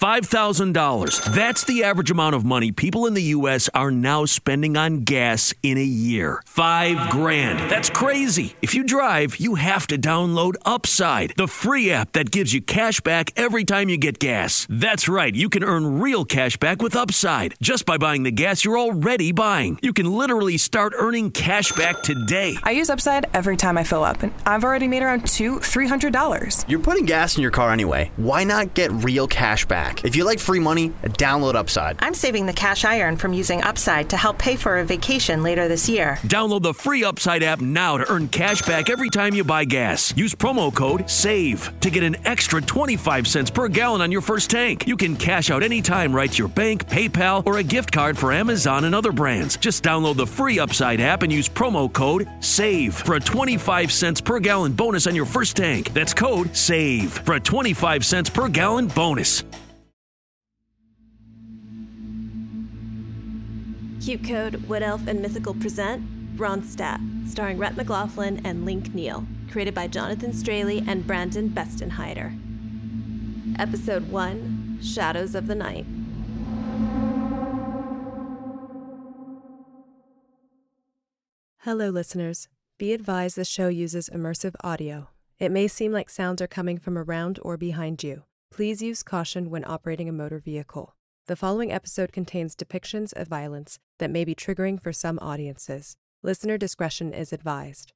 $5,000. That's the average amount of money people in the U.S. are now spending on gas in a year. Five grand. That's crazy. If you drive, you have to download Upside, the free app that gives you cash back every time you get gas. That's right, you can earn real cash back with Upside just by buying the gas you're already buying. You can literally start earning cash back today. I use Upside every time I fill up, and I've already made around two, three hundred dollars. You're putting gas in your car anyway. Why not get real cash back? If you like free money, download Upside. I'm saving the cash I earn from using Upside to help pay for a vacation later this year. Download the free Upside app now to earn cash back every time you buy gas. Use promo code SAVE to get an extra 25 cents per gallon on your first tank. You can cash out anytime right to your bank, PayPal, or a gift card for Amazon and other brands. Just download the free Upside app and use promo code SAVE for a 25 cents per gallon bonus on your first tank. That's code SAVE for a 25 cents per gallon bonus. QCODE, Wood Elf, and Mythical present Ronstadt, starring Rhett McLaughlin and Link Neal, created by Jonathan Straley and Brandon Bestenheider. Episode 1 Shadows of the Night. Hello, listeners. Be advised the show uses immersive audio. It may seem like sounds are coming from around or behind you. Please use caution when operating a motor vehicle. The following episode contains depictions of violence that may be triggering for some audiences. Listener discretion is advised.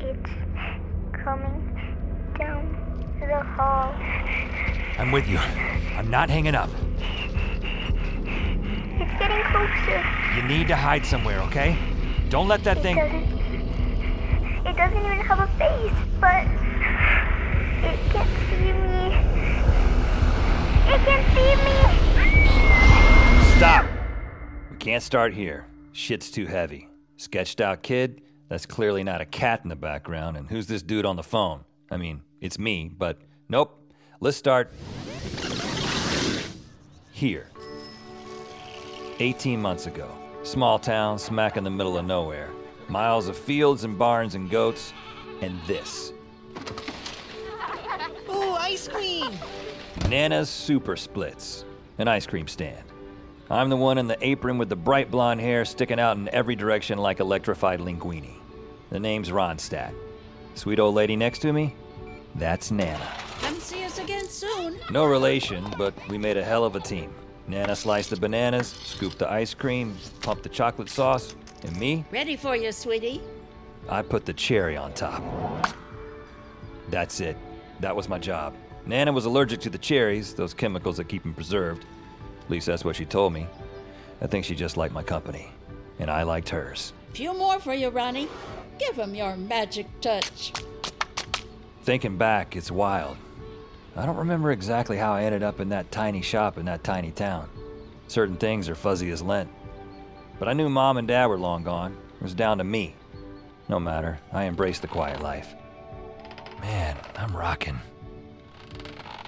It's coming down the hall. I'm with you. I'm not hanging up. It's getting closer. You need to hide somewhere, okay? Don't let that It thing. doesn't. It doesn't even have a face, but it can't see me. It can't see me. Stop! We can't start here. Shit's too heavy. Sketched out kid? That's clearly not a cat in the background. And who's this dude on the phone? I mean, it's me, but nope. Let's start here. 18 months ago. Small town, smack in the middle of nowhere. Miles of fields and barns and goats, and this. Oh, ice cream! Nana's Super Splits, an ice cream stand. I'm the one in the apron with the bright blonde hair sticking out in every direction like electrified linguini. The name's Ronstadt. Sweet old lady next to me? That's Nana. No relation, but we made a hell of a team. Nana sliced the bananas, scooped the ice cream, pumped the chocolate sauce, and me, Ready for you, sweetie. I put the cherry on top. That's it. That was my job. Nana was allergic to the cherries, those chemicals that keep them preserved. At least that's what she told me. I think she just liked my company, and I liked hers. Few more for you, Ronnie. Give Give 'em your magic touch. Thinking back, it's wild. I don't remember exactly how I ended up in that tiny shop in that tiny town. Certain things are fuzzy as lint. But I knew mom and dad were long gone. It was down to me. No matter, I embraced the quiet life. Man, I'm rocking.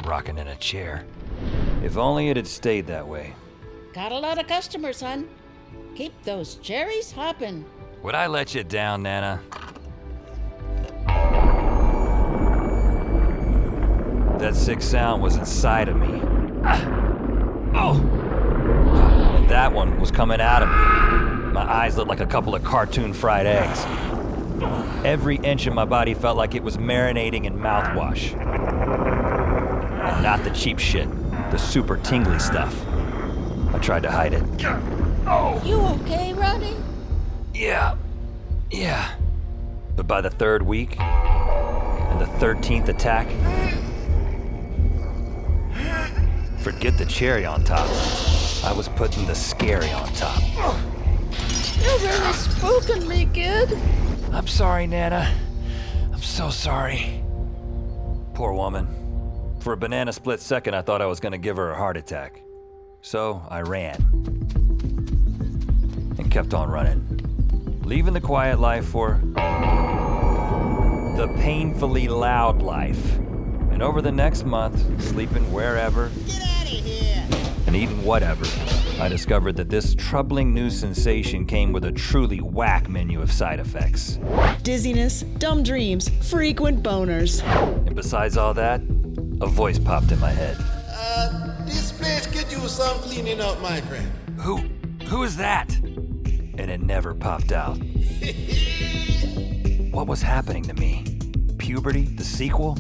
Rocking in a chair. If only it had stayed that way. Got a lot of customers, son. Keep those cherries hopping. Would I let you down, Nana? That sick sound was inside of me. Ah. Oh! And that one was coming out of me. My eyes looked like a couple of cartoon fried eggs. Every inch of my body felt like it was marinating in mouthwash. And not the cheap shit, the super tingly stuff. I tried to hide it. Oh. You okay, Ronnie? Yeah. Yeah. But by the third week, and the 13th attack, forget the cherry on top. I was putting the scary on top. You really spooking me, kid. I'm sorry, Nana. I'm so sorry. Poor woman. For a banana split second, I thought I was gonna give her a heart attack. So I ran. And kept on running. Leaving the quiet life for the painfully loud life. And And over the next month, sleeping wherever Get here! and eating whatever, I discovered that this troubling new sensation came with a truly whack menu of side effects. Dizziness, dumb dreams, frequent boners. And besides all that, a voice popped in my head. Uh, this place could use some cleaning up, my friend. Who? Who is that? And it never popped out. what was happening to me? Puberty? The sequel?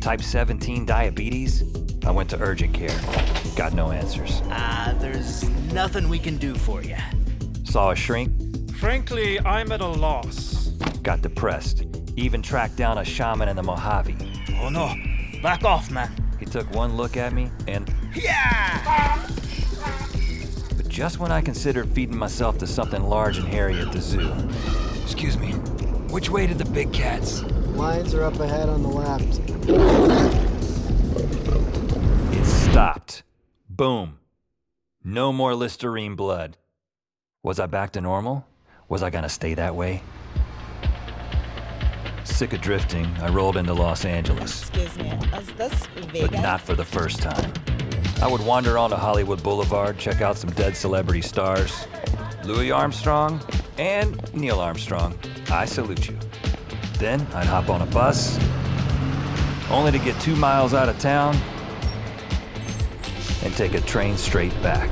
Type 17 diabetes? I went to urgent care. Got no answers. Ah, there's nothing we can do for you. Saw a shrink. Frankly, I'm at a loss. Got depressed. Even tracked down a shaman in the Mojave. Oh no, back off, man. He took one look at me and. Yeah! But just when I considered feeding myself to something large and hairy at the zoo. Excuse me, which way did the big cats? Lions are up ahead on the left. It stopped. Boom. No more Listerine blood. Was I back to normal? Was I gonna stay that way? Sick of drifting, I rolled into Los Angeles. Excuse me, is this but not for the first time. I would wander onto Hollywood Boulevard, check out some dead celebrity stars. Louis Armstrong and Neil Armstrong, I salute you. Then I'd hop on a bus, only to get two miles out of town and take a train straight back.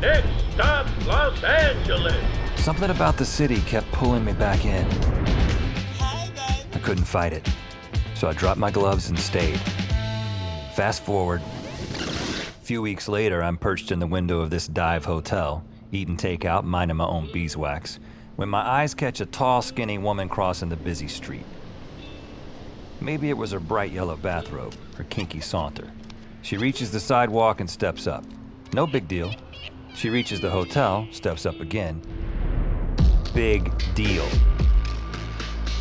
Next stop, Los Angeles. Something about the city kept pulling me back in. I couldn't fight it, so I dropped my gloves and stayed. Fast forward. A few weeks later, I'm perched in the window of this dive hotel, eating takeout, minding my own beeswax, when my eyes catch a tall, skinny woman crossing the busy street. Maybe it was her bright yellow bathrobe, her kinky saunter. She reaches the sidewalk and steps up. No big deal. She reaches the hotel, steps up again. Big deal.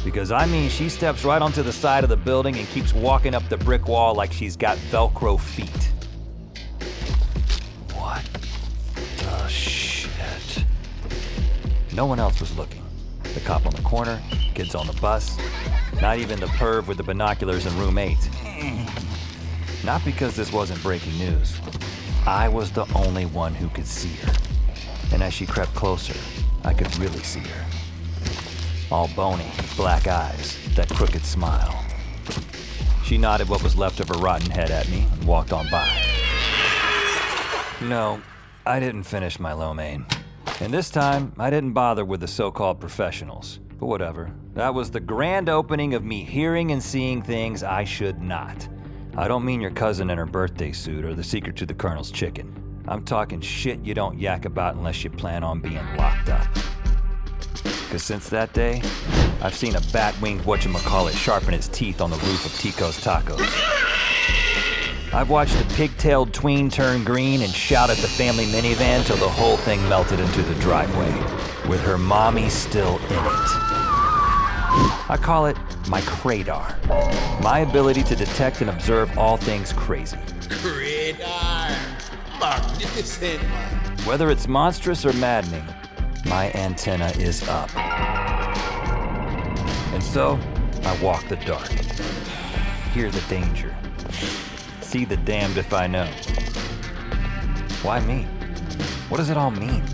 Because I mean, she steps right onto the side of the building and keeps walking up the brick wall like she's got Velcro feet. No one else was looking. The cop on the corner, kids on the bus, not even the perv with the binoculars in room 8. Not because this wasn't breaking news. I was the only one who could see her. And as she crept closer, I could really see her. All bony, black eyes, that crooked smile. She nodded what was left of her rotten head at me and walked on by. No, I didn't finish my lo mein. And this time, I didn't bother with the so called professionals. But whatever. That was the grand opening of me hearing and seeing things I should not. I don't mean your cousin in her birthday suit or the secret to the Colonel's chicken. I'm talking shit you don't yak about unless you plan on being locked up. Cause since that day, I've seen a bat-winged whatchamacallit sharpen its teeth on the roof of Tico's Tacos. I've watched pig-tailed tween turn green and shout at the family minivan till the whole thing melted into the driveway, with her mommy still in it. I call it my cradar. My ability to detect and observe all things crazy. Radar. Magnificent. Whether it's monstrous or maddening, my antenna is up. And so, I walk the dark. Hear the danger. See the damned if I know. Why me? What does it all mean?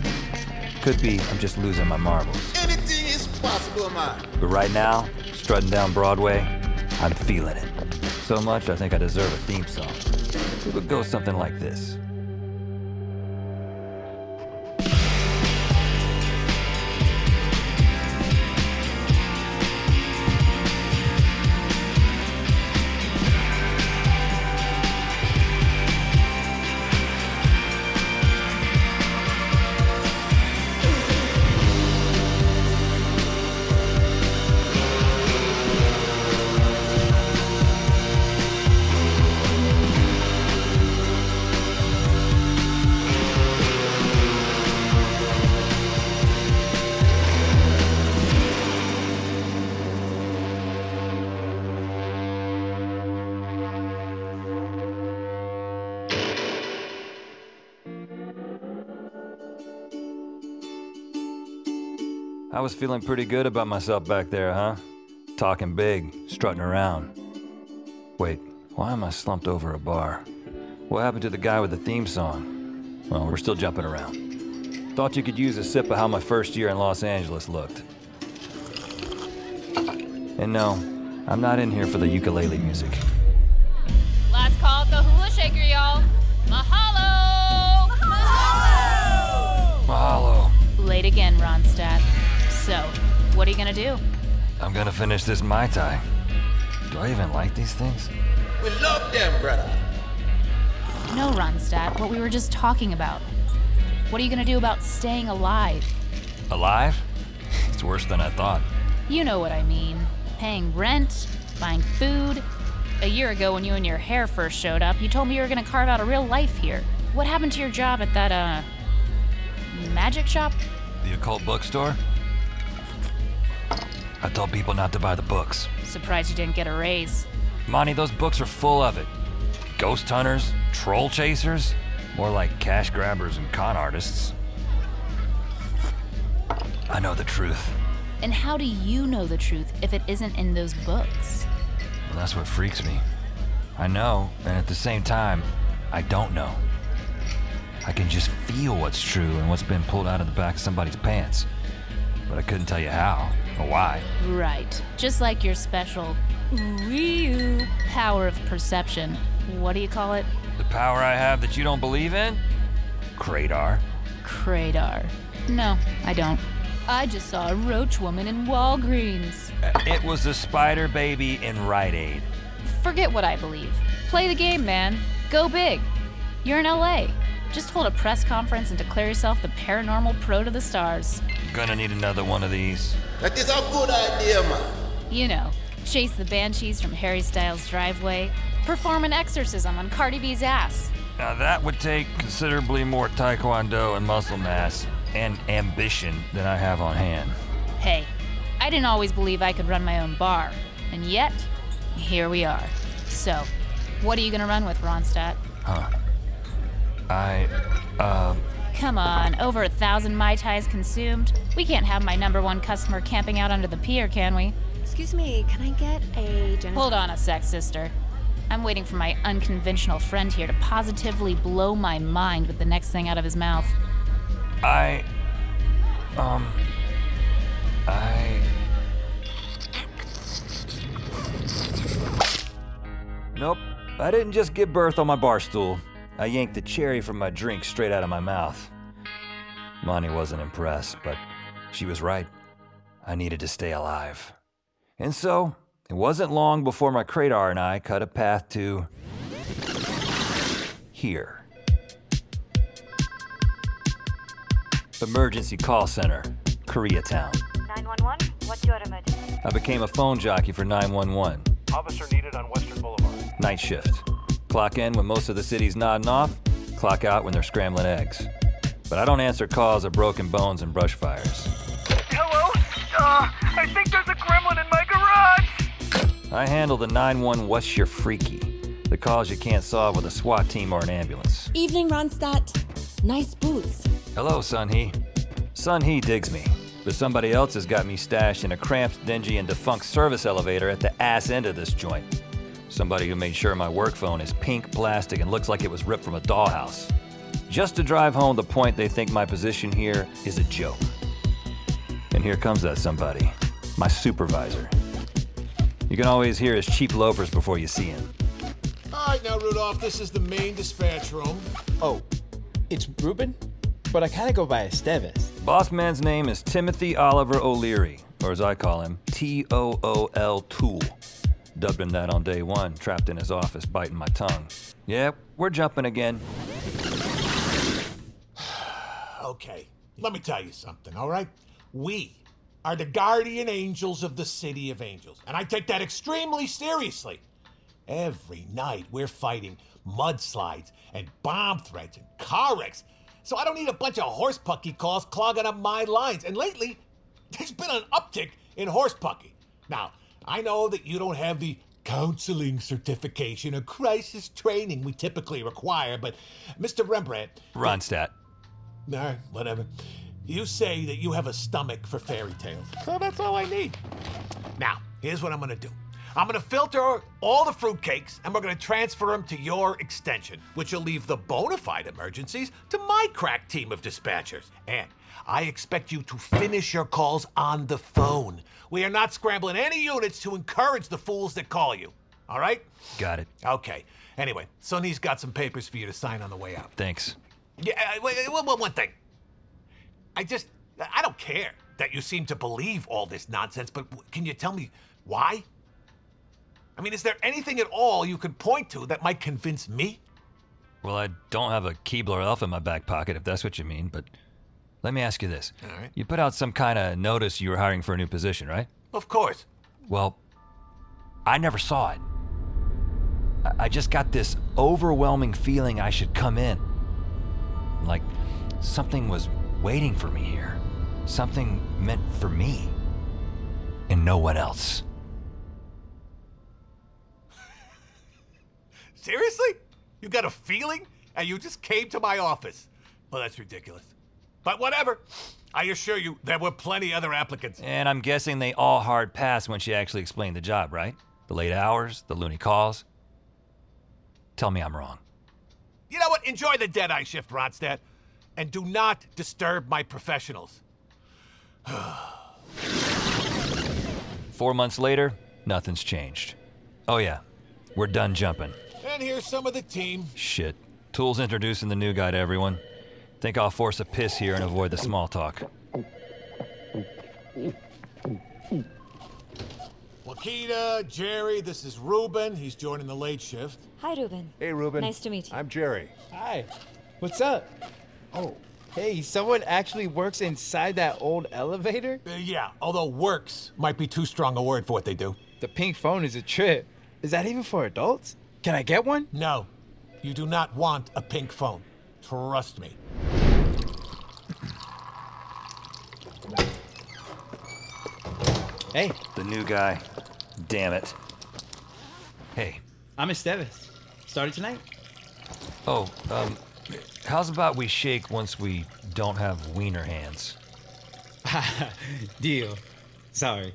Could be I'm just losing my marbles. Anything is possible, man. But right now, strutting down Broadway, I'm feeling it. So much I think I deserve a theme song. It would go something like this. I was feeling pretty good about myself back there, huh? Talking big, strutting around. Wait, Why am I slumped over a bar? What happened to the guy with the theme song? Well, we're still jumping around. Thought you could use a sip of how my first year in Los Angeles looked. And no, I'm not in here for the ukulele music. Last call at the hula shaker, y'all. Mahalo! Mahalo. Late again, Ronstadt. So, what are you gonna do? I'm gonna finish this Mai Tai. Do I even like these things? We love them, brother. No, Ronstadt, what we were just talking about. What are you gonna do about staying alive? Alive? It's worse than I thought. You know what I mean. Paying rent, buying food. A year ago, when you and your hair first showed up, you told me you were gonna carve out a real life here. What happened to your job at that, uh. magic shop? The occult bookstore? I told people not to buy the books. Surprised you didn't get a raise. Monty, those books are full of it. Ghost hunters, troll chasers, more like cash grabbers and con artists. I know the truth. And how do you know the truth if it isn't in those books? Well, that's what freaks me. I know, and at the same time, I don't know. I can just feel what's true and what's been pulled out of the back of somebody's pants. But I couldn't tell you how why. Right. Just like your special ooh power of perception. What do you call it? The power I have that you don't believe in? Kratar. Kratar. No, I don't. I just saw a roach woman in Walgreens. Uh, it was a spider baby in Rite Aid. Forget what I believe. Play the game, man. Go big. You're in LA. Just hold a press conference and declare yourself the paranormal pro to the stars. Gonna need another one of these. That is a good idea, man. You know, chase the banshees from Harry Styles' driveway, perform an exorcism on Cardi B's ass. Now that would take considerably more taekwondo and muscle mass and ambition than I have on hand. Hey, I didn't always believe I could run my own bar, and yet, here we are. So, what are you gonna run with, Ronstadt? Huh. I, uh. Come on, over a thousand Mai Tais consumed. We can't have my number one customer camping out under the pier, can we? Excuse me, can I get a gin- Hold on a sec, sister. I'm waiting for my unconventional friend here to positively blow my mind with the next thing out of his mouth. I. Um. I. Nope. I didn't just give birth on my bar stool. I yanked the cherry from my drink straight out of my mouth. Monty wasn't impressed, but she was right. I needed to stay alive. And so, it wasn't long before my Kratar and I cut a path to. here. Emergency Call Center, Koreatown. 911, what's your emergency? I became a phone jockey for 911. Officer needed on Western Boulevard. Night shift. Clock in when most of the city's nodding off, clock out when they're scrambling eggs. But I don't answer calls of broken bones and brush fires. Hello? Uh, I think there's a gremlin in my garage! I handle the 911 what's your freaky, the calls you can't solve with a SWAT team or an ambulance. Evening, Ronstadt. Nice boots. Hello, Sun He. Sun He digs me, but somebody else has got me stashed in a cramped, dingy, and defunct service elevator at the ass end of this joint. Somebody who made sure my work phone is pink plastic and looks like it was ripped from a dollhouse. Just to drive home the point they think my position here is a joke. And here comes that somebody, my supervisor. You can always hear his cheap loafers before you see him. All right, now, Rudolph, this is the main dispatch room. Oh, it's Ruben? But I kinda go by Esteves. Boss man's name is Timothy Oliver O'Leary, or as I call him, T O O L Tool. Dubbed him that on day one, trapped in his office, biting my tongue. Yeah, we're jumping again. Okay, let me tell you something, all right? We are the guardian angels of the City of Angels, and I take that extremely seriously. Every night we're fighting mudslides and bomb threats and car wrecks, so I don't need a bunch of horse pucky calls clogging up my lines. And lately, there's been an uptick in horse pucky. Now, I know that you don't have the counseling certification or crisis training we typically require, but Mr. Rembrandt. Ronstadt. All right, whatever. You say that you have a stomach for fairy tales, so that's all I need. Now, here's what I'm gonna do I'm gonna filter all the fruitcakes and we're gonna transfer them to your extension, which will leave the bona fide emergencies to my crack team of dispatchers. And I expect you to finish your calls on the phone. We are not scrambling any units to encourage the fools that call you. All right? Got it. Okay. Anyway, Sun Hee's got some papers for you to sign on the way out. Thanks. Yeah, uh, wait, wait, one, one thing. I just, I don't care that you seem to believe all this nonsense, but can you tell me why? I mean, is there anything at all you could point to that might convince me? Well, I don't have a Keebler elf in my back pocket, if that's what you mean, but let me ask you this. All right. You put out some kind of notice you were hiring for a new position, right? Of course. Well, I never saw it. I- I just got this overwhelming feeling I should come in. Like something was waiting for me here. Something meant for me. And no one else. Seriously? You got a feeling and you just came to my office? Well, that's ridiculous. But whatever. I assure you, there were plenty other applicants. And I'm guessing they all hard passed when she actually explained the job, right? The late hours, the loony calls. Tell me I'm wrong. You know what? Enjoy the dead eye shift, Ronstadt. And do not disturb my professionals. Four months later, nothing's changed. Oh, yeah, we're done jumping. And here's some of the team. Shit. Tool's introducing the new guy to everyone. Think I'll force a piss here and avoid the small talk. Wakita, Jerry, this is Ruben. He's joining the late shift. Hi, Ruben. Hey, Ruben. Nice to meet you. I'm Jerry. Hi. What's up? Oh, hey, someone actually works inside that old elevator? Uh, yeah, although works might be too strong a word for what they do. The pink phone is a trip. Is that even for adults? Can I get one? No, you do not want a pink phone. Trust me. Hey, The new guy. Damn it. Hey. I'm Esteves. Started tonight? Oh, um, how's about we shake once we don't have wiener hands? Deal. Sorry.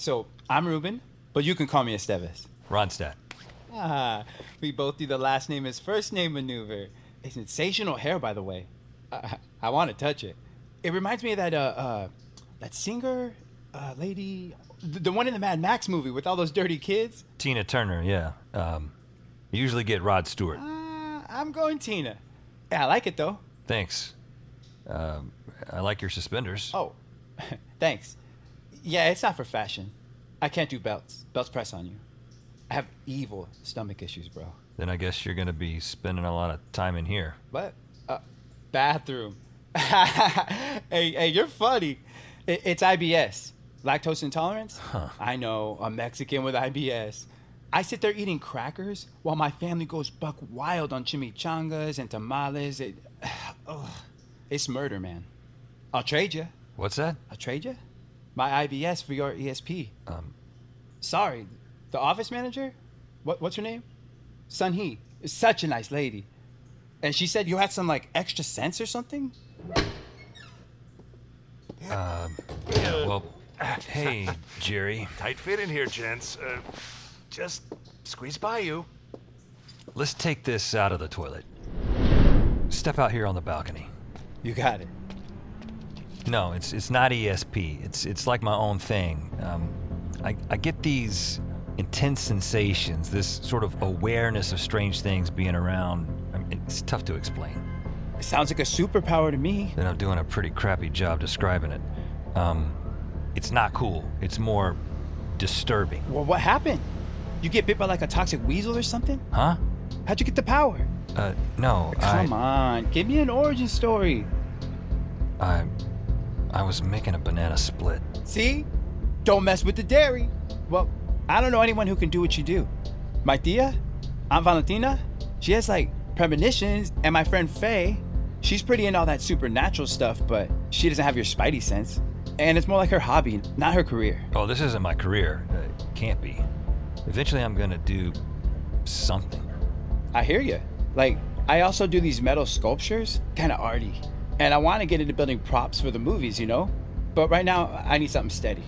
So, I'm Ruben, but you can call me Esteves. Ronstadt. Ah, we both do the last name is first name maneuver. A sensational hair, by the way. I, I want to touch it. It reminds me of that, uh, uh, that singer, uh, lady, the, the one in the Mad Max movie with all those dirty kids. Tina Turner, yeah. Um, you usually get Rod Stewart. Uh, I'm going Tina. Yeah, I like it though. Thanks. Um, I like your suspenders. Oh, thanks. Yeah, it's not for fashion. I can't do belts. Belts press on you. I have evil stomach issues, bro. Then I guess you're gonna be spending a lot of time in here. What? Uh, bathroom. hey, hey, you're funny. It, it's IBS, lactose intolerance. Huh. I know, a Mexican with IBS. I sit there eating crackers while my family goes buck wild on chimichangas and tamales. It, it's murder, man. I'll trade you. What's that? I'll trade you. My IBS for your ESP. Um, Sorry, the office manager? What, what's her name? Sun Hee. Is such a nice lady. And she said you had some like extra sense or something? Um, yeah, well, hey, Jerry. Tight fit in here, gents. Uh, just squeeze by you. Let's take this out of the toilet. Step out here on the balcony. You got it. No, it's it's not ESP. It's it's like my own thing. Um, I I get these intense sensations, this sort of awareness of strange things being around. I mean, it's tough to explain. It sounds like a superpower to me. Then I'm doing a pretty crappy job describing it. Um, it's not cool. It's more disturbing. Well, what happened? You get bit by like a toxic weasel or something? Huh? How'd you get the power? Uh, no. Come on, give me an origin story. I, I was making a banana split. See? Don't mess with the dairy. Well, I don't know anyone who can do what you do. My tia, Aunt Valentina, she has like premonitions, and my friend Faye, she's pretty in all that supernatural stuff, but she doesn't have your spidey sense. And it's more like her hobby, not her career. Oh, this isn't my career. Uh, it can't be. Eventually, I'm gonna do something. I hear you. Like, I also do these metal sculptures, kind of arty. And I want to get into building props for the movies, you know? But right now, I need something steady.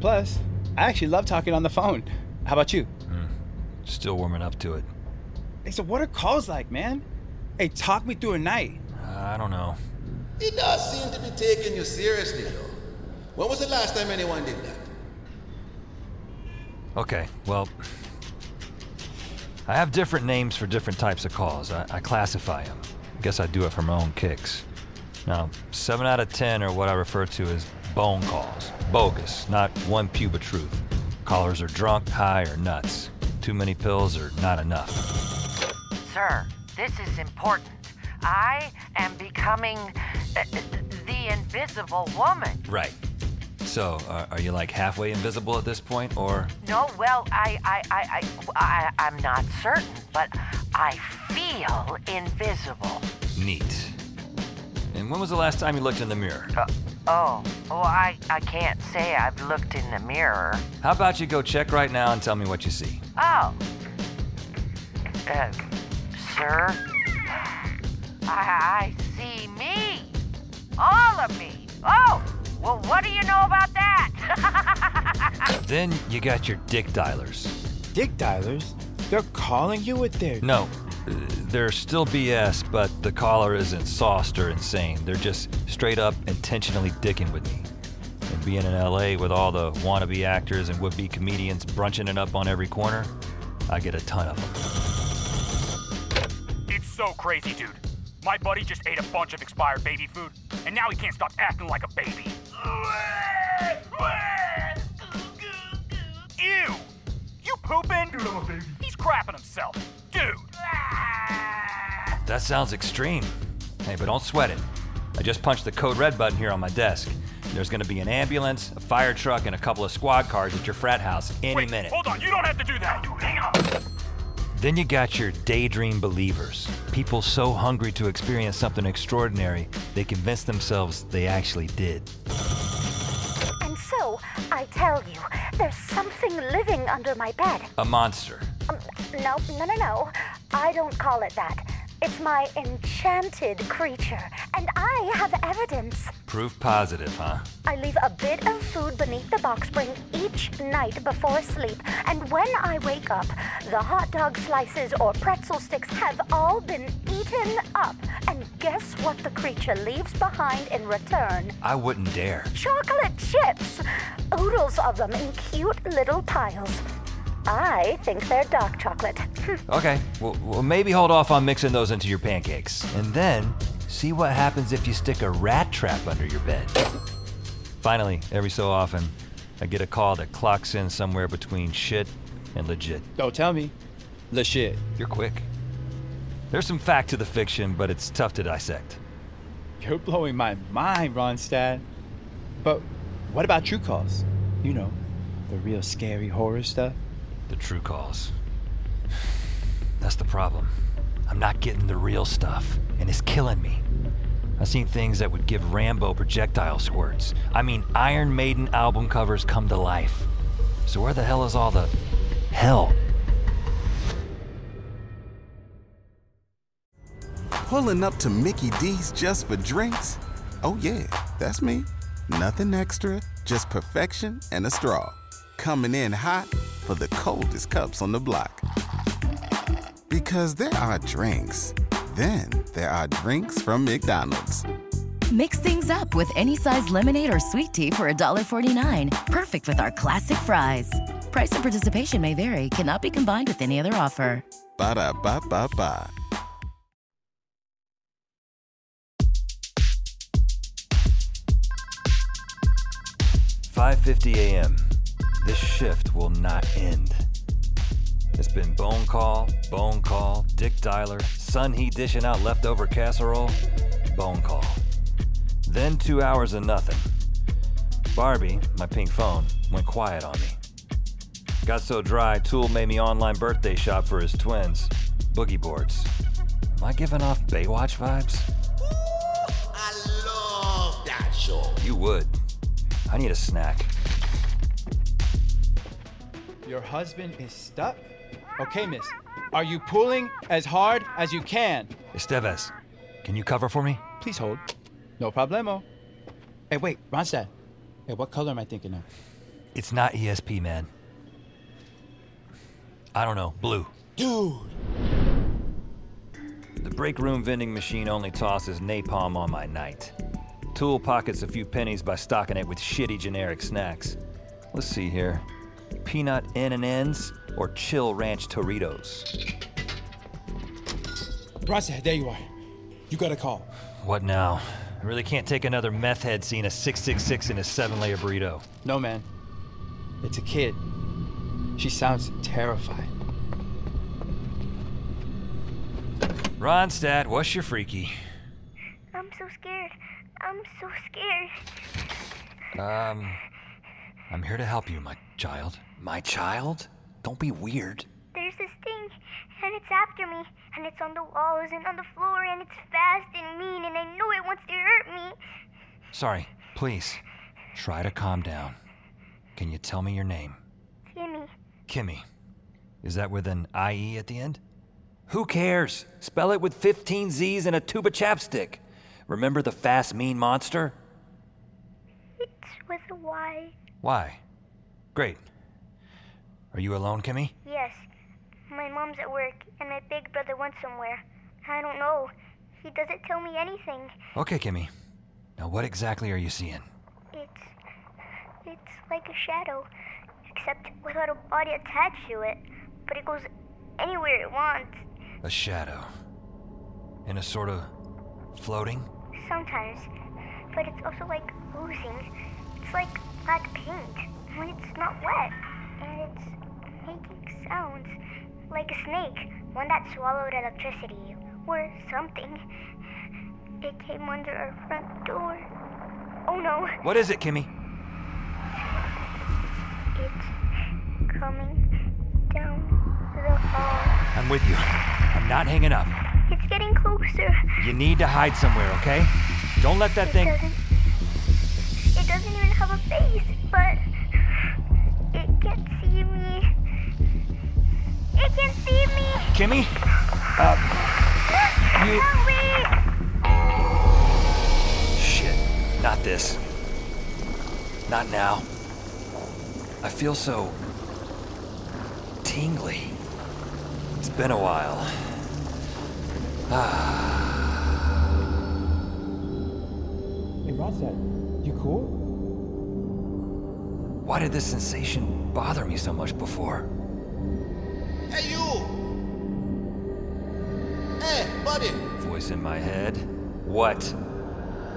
Plus, I actually love talking on the phone. How about you? Mm, still warming up to it. Hey, so what are calls like, man? Hey, talk me through a night. Uh, I don't know. He does seem to be taking you seriously, though. When was the last time anyone did that? Okay, well, I have different names for different types of calls. I, I classify them. Guess I do it for my own kicks. Now, 7 out of 10 are what I refer to as bone calls. Bogus, not one pube of truth. Callers are drunk, high, or nuts. Too many pills or not enough. Sir, this is important. I am becoming uh, the invisible woman. Right. So, uh, are you like halfway invisible at this point, or? No, well, I, I, I, I, I, I'm not certain, but I feel invisible. Neat. And when was the last time you looked in the mirror? Uh, oh, well, I, I can't say I've looked in the mirror. How about you go check right now and tell me what you see? Oh. Uh, sir? I, I see me. All of me. Oh, well, what do you know about that? Then you got your dick dialers. Dick dialers? They're calling you with their. No, they're still BS, but the caller isn't sauced or insane. They're just straight up intentionally dicking with me. And being in LA with all the wannabe actors and would be comedians brunching it up on every corner, I get a ton of them. It's so crazy, dude. My buddy just ate a bunch of expired baby food, and now he can't stop acting like a baby. Ew! You pooping? Dude, I'm a baby. He's crapping himself. Dude! That sounds extreme. Hey, but don't sweat it. I just punched the code red button here on my desk. There's gonna be an ambulance, a fire truck, and a couple of squad cars at your frat house any Wait, minute. hold on, you don't have to do that. Dude, hang on. Then you got your daydream believers. People so hungry to experience something extraordinary, they convince themselves they actually did. And so, I tell you, there's something living under my bed. A monster. Um, no, no, no, no. I don't call it that. It's my enchanted creature, and I have evidence. Proof positive, huh? I leave a bit of food beneath the box spring each night before sleep, and when I wake up, the hot dog slices or pretzel sticks have all been eaten up. And guess what the creature leaves behind in return? I wouldn't dare. Chocolate chips! Oodles of them in cute little piles. I think they're dark chocolate. Okay, well, well, maybe hold off on mixing those into your pancakes. And then see what happens if you stick a rat trap under your bed. Finally, every so often, I get a call that clocks in somewhere between shit and legit. Don't tell me. The shit. You're quick. There's some fact to the fiction, but it's tough to dissect. You're blowing my mind, Ronstadt. But what about true calls? You know, the real scary horror stuff. The true calls. That's the problem. I'm not getting the real stuff, and it's killing me. I've seen things that would give Rambo projectile squirts. I mean, Iron Maiden album covers come to life. So where the hell is all the hell? Pulling up to Mickey D's just for drinks? Oh, yeah, that's me. Nothing extra, just perfection and a straw. Coming in hot for the coldest cups on the block. Because there are drinks, then there are drinks from McDonald's. Mix things up with any size lemonade or sweet tea for $1.49. Perfect with our classic fries. Price and participation may vary, cannot be combined with any other offer. Ba da ba ba ba. Five fifty a.m. This shift will not end. It's been bone call, bone call, dick dialer, Sun Hee dishing out leftover casserole, bone call. Then two hours of nothing. Barbie, my pink phone, went quiet on me. Got so dry, Tool made me online birthday shop for his twins, boogie boards. Am I giving off Baywatch vibes? I love that show. You would. I need a snack. Your husband is stuck? Okay, miss. Are you pulling as hard as you can? Esteves, can you cover for me? Please hold. No problemo. Hey, wait, Ronstadt. Hey, what color am I thinking of? It's not ESP, man. I don't know. Blue. Dude! The break room vending machine only tosses napalm on my night. Tool pockets a few pennies by stocking it with shitty generic snacks. Let's see here. Peanut N and N's or Chill Ranch Doritos. Rasa, there you are. You got a call. What now? I really can't take another meth head seeing a 666 in a seven layer burrito. No, man. It's a kid. She sounds terrified. Ronstadt, what's your freaky? I'm so scared. I'm so scared. Um, I'm here to help you, my child. My child? Don't be weird. There's this thing, and it's after me, and it's on the walls and on the floor, and it's fast and mean, and I know it wants to hurt me. Sorry, please. Try to calm down. Can you tell me your name? Kimmy. Kimmy. Is that with an IE at the end? Who cares? Spell it with 15 Z's and a tube of chapstick. Remember the fast, mean monster? It's with a Y. Why? Great. Are you alone, Kimmy? Yes. My mom's at work, and my big brother went somewhere. I don't know. He doesn't tell me anything. Okay, Kimmy. Now, what exactly are you seeing? It's. It's like a shadow, except without a body attached to it. But it goes anywhere it wants. A shadow. In a sort of floating? Sometimes. But it's also like oozing. It's like black paint when it's not wet. And it's making sounds. Like a snake, one that swallowed electricity or something. It came under our front door. Oh no! What is it, Kimmy? It's coming down the hall. I'm with you. I'm not hanging up. It's getting closer. You need to hide somewhere, okay? Don't let that it thing. Doesn't, face, but it can see me. It can see me. Kimmy? Uh. You. Help me! Shit. Not this. Not now. I feel so. tingly. It's been a while. Hey, Rasa, you cool? Why did this sensation bother me so much before? Hey, you! Hey, buddy! Voice in my head. What?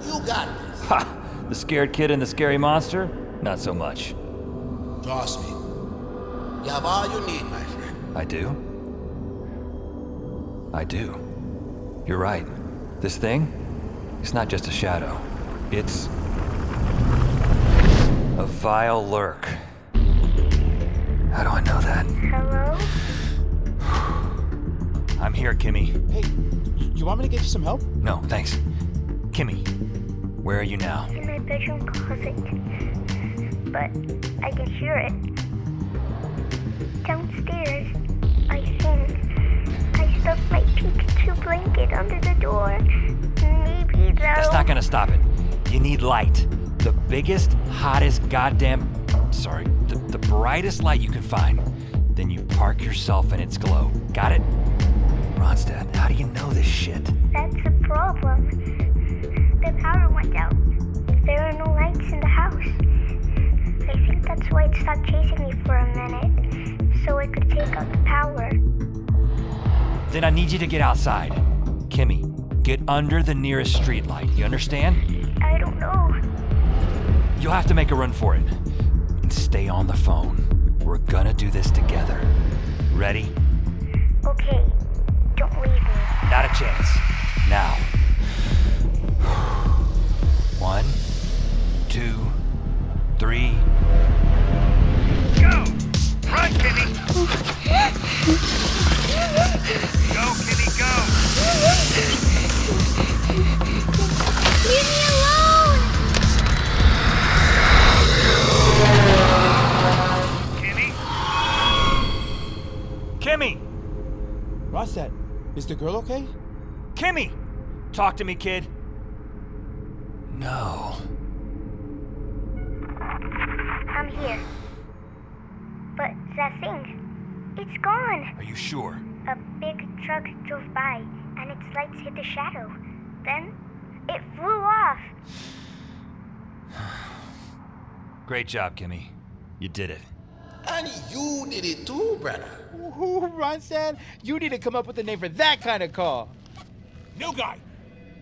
You got this. Ha! The scared kid and the scary monster? Not so much. Trust me. You have all you need, my friend. I do? I do. You're right. This thing? It's not just a shadow. It's. A vile lurk. How do I know that? Hello? I'm here, Kimmy. Hey, you want me to get you some help? No, thanks. Kimmy, where are you now? In my bedroom closet. But I can hear it. Downstairs, I think. I stuck my Pikachu blanket under the door. Maybe though. That's not gonna stop it. You need light. The biggest, hottest, goddamn. Sorry, the, the brightest light you can find. Then you park yourself in its glow. Got it? Ronstadt, how do you know this shit? That's a problem. The power went out. There are no lights in the house. I think that's why it stopped chasing me for a minute. So it could take out the power. Then I need you to get outside. Kimmy, get under the nearest streetlight. You understand? I don't know. You'll have to make a run for it. And stay on the phone. We're gonna do this together. Ready? Okay. Don't leave me. Not a chance. Now. One, two, three. Go! Run, Kimmy! go, Kimmy, go! Leave me Ronstadt, is the girl okay? Kimmy! Talk to me, kid. No. I'm here. But that thing, it's gone. Are you sure? A big truck drove by, and its lights hit the shadow. Then, it flew off. Great job, Kimmy. You did it. And you did it too, brother. Ooh, Ronstadt, you need to come up with a name for that kind of car. New guy.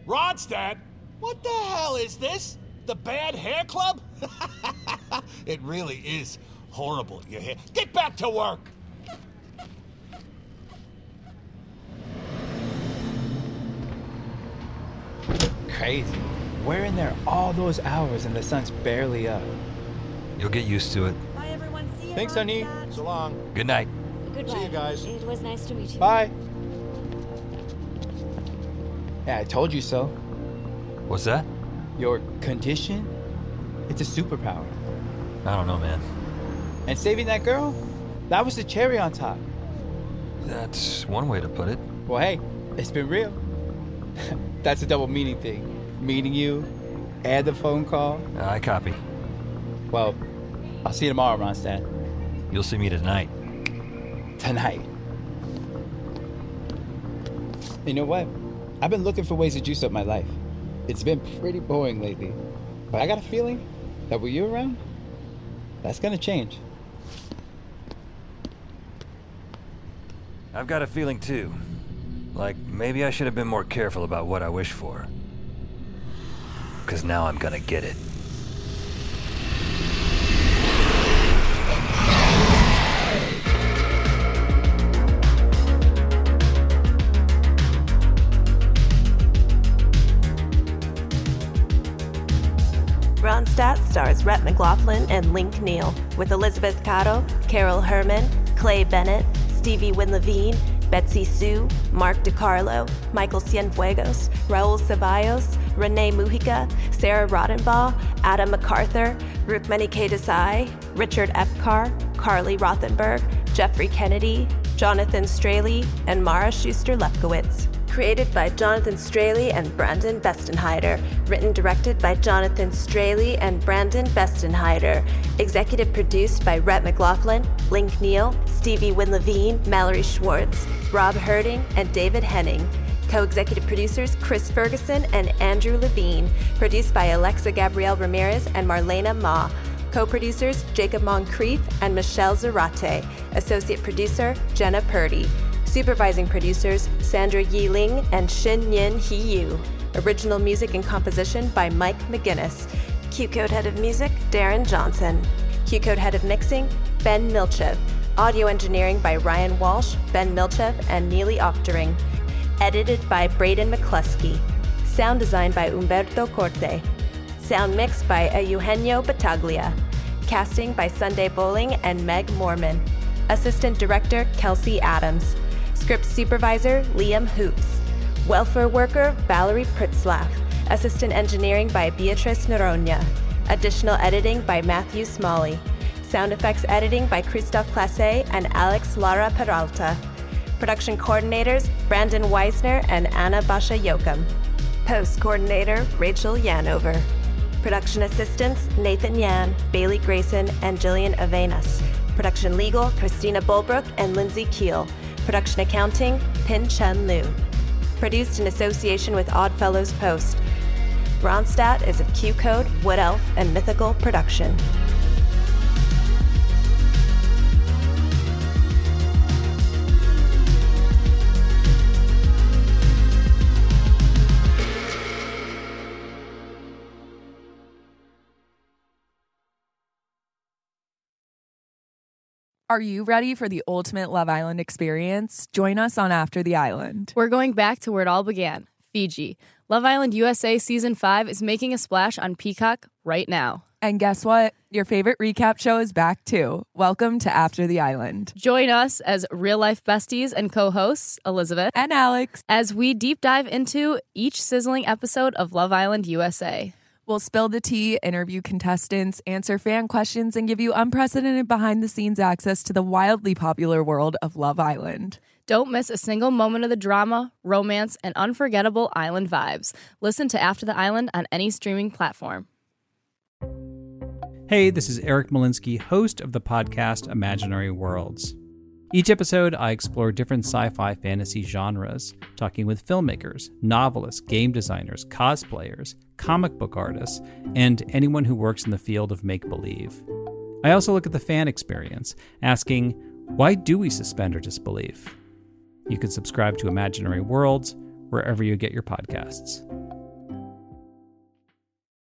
Ronstadt? What the hell is this? The Bad Hair Club? it really is horrible, you hear? Get back to work! Crazy. We're in there all those hours and the sun's barely up. You'll get used to it. Thanks, honey. So long. Good night. Goodbye. See you guys. It was nice to meet you. Bye. Yeah, I told you so. What's that? Your condition? It's a superpower. I don't know, man. And saving that girl? That was the cherry on top. That's one way to put it. Well, hey, it's been real. That's a double meaning thing. Meeting you and the phone call. I copy. Well, I'll see you tomorrow, Ronstadt. You'll see me tonight. Tonight. You know what? I've been looking for ways to juice up my life. It's been pretty boring lately. But I got a feeling that with you around, that's gonna change. I've got a feeling too. Like maybe I should have been more careful about what I wish for. Because now I'm gonna get it. Stars Rhett McLaughlin and Link Neal, with Elizabeth Caro, Carol Herman, Clay Bennett, Stevie Wynne Levine, Betsy Sue, Mark DiCarlo, Michael Cienfuegos, Raul Ceballos, Renee Mujica, Sarah Rodenbaugh, Adam MacArthur, Rukmini K. Desai, Richard Epcar, Carly Rothenberg, Jeffrey Kennedy, Jonathan Straley, and Mara Schuster Lefkowitz. Created by Jonathan Straley and Brandon Bestenheider. Written directed by Jonathan Straley and Brandon Bestenheider. Executive produced by Rhett McLaughlin, Link Neal, Stevie Wynne Levine, Mallory Schwartz, Rob Herding, and David Henning. Co-executive producers Chris Ferguson and Andrew Levine. Produced by Alexa Gabrielle Ramirez and Marlena Ma. Co-producers Jacob Moncrief and Michelle Zarate. Associate producer Jenna Purdy. Supervising producers Sandra Yi Ling and Shin Yin Hee Yu. Original music and composition by Mike McGinnis. QCODE Head of Music Darren Johnson. QCODE Head of Mixing Ben Milchev. Audio engineering by Ryan Walsh, Ben Milchev, and Neely Oftering. Edited by Braden McCluskey. Sound design by Umberto Corte. Sound mixed by Eugenio Battaglia. Casting by Sunday Boling and Meg Morman. Assistant Director Kelsey Adams. Script Supervisor Liam Hoops. Welfare Worker Valerie Pritzlaff. Assistant Engineering by Beatrice Noronha. Additional editing by Matthew Smalley. Sound effects editing by Christophe Classe and Alex Lara Peralta. Production coordinators Brandon Weisner and Anna Basha Yokum. Post coordinator Rachel Yanover. Production assistants Nathan Yan, Bailey Grayson, and Jillian Avenas. Production legal Christina Bulbrook and Lindsay Keel. Production accounting Pin Chen Liu. Produced in association with Oddfellows Post. Ronstadt is a QCODE, Wood Elf, and Mythical production. Are you ready for the ultimate Love Island experience? Join us on After the Island. We're going back to where it all began Fiji. Love Island USA Season 5 is making a splash on Peacock right now. And guess what? Your favorite recap show is back too. Welcome to After the Island. Join us as real life besties and co hosts, Elizabeth and Alex, as we deep dive into each sizzling episode of Love Island USA. We'll spill the tea, interview contestants, answer fan questions, and give you unprecedented behind the scenes access to the wildly popular world of Love Island. Don't miss a single moment of the drama, romance, and unforgettable island vibes. Listen to After the Island on any streaming platform. Hey, this is Eric Molinsky, host of the podcast Imaginary Worlds. Each episode, I explore different sci fi fantasy genres, talking with filmmakers, novelists, game designers, cosplayers, comic book artists, and anyone who works in the field of make believe. I also look at the fan experience, asking, why do we suspend our disbelief? You can subscribe to Imaginary Worlds wherever you get your podcasts.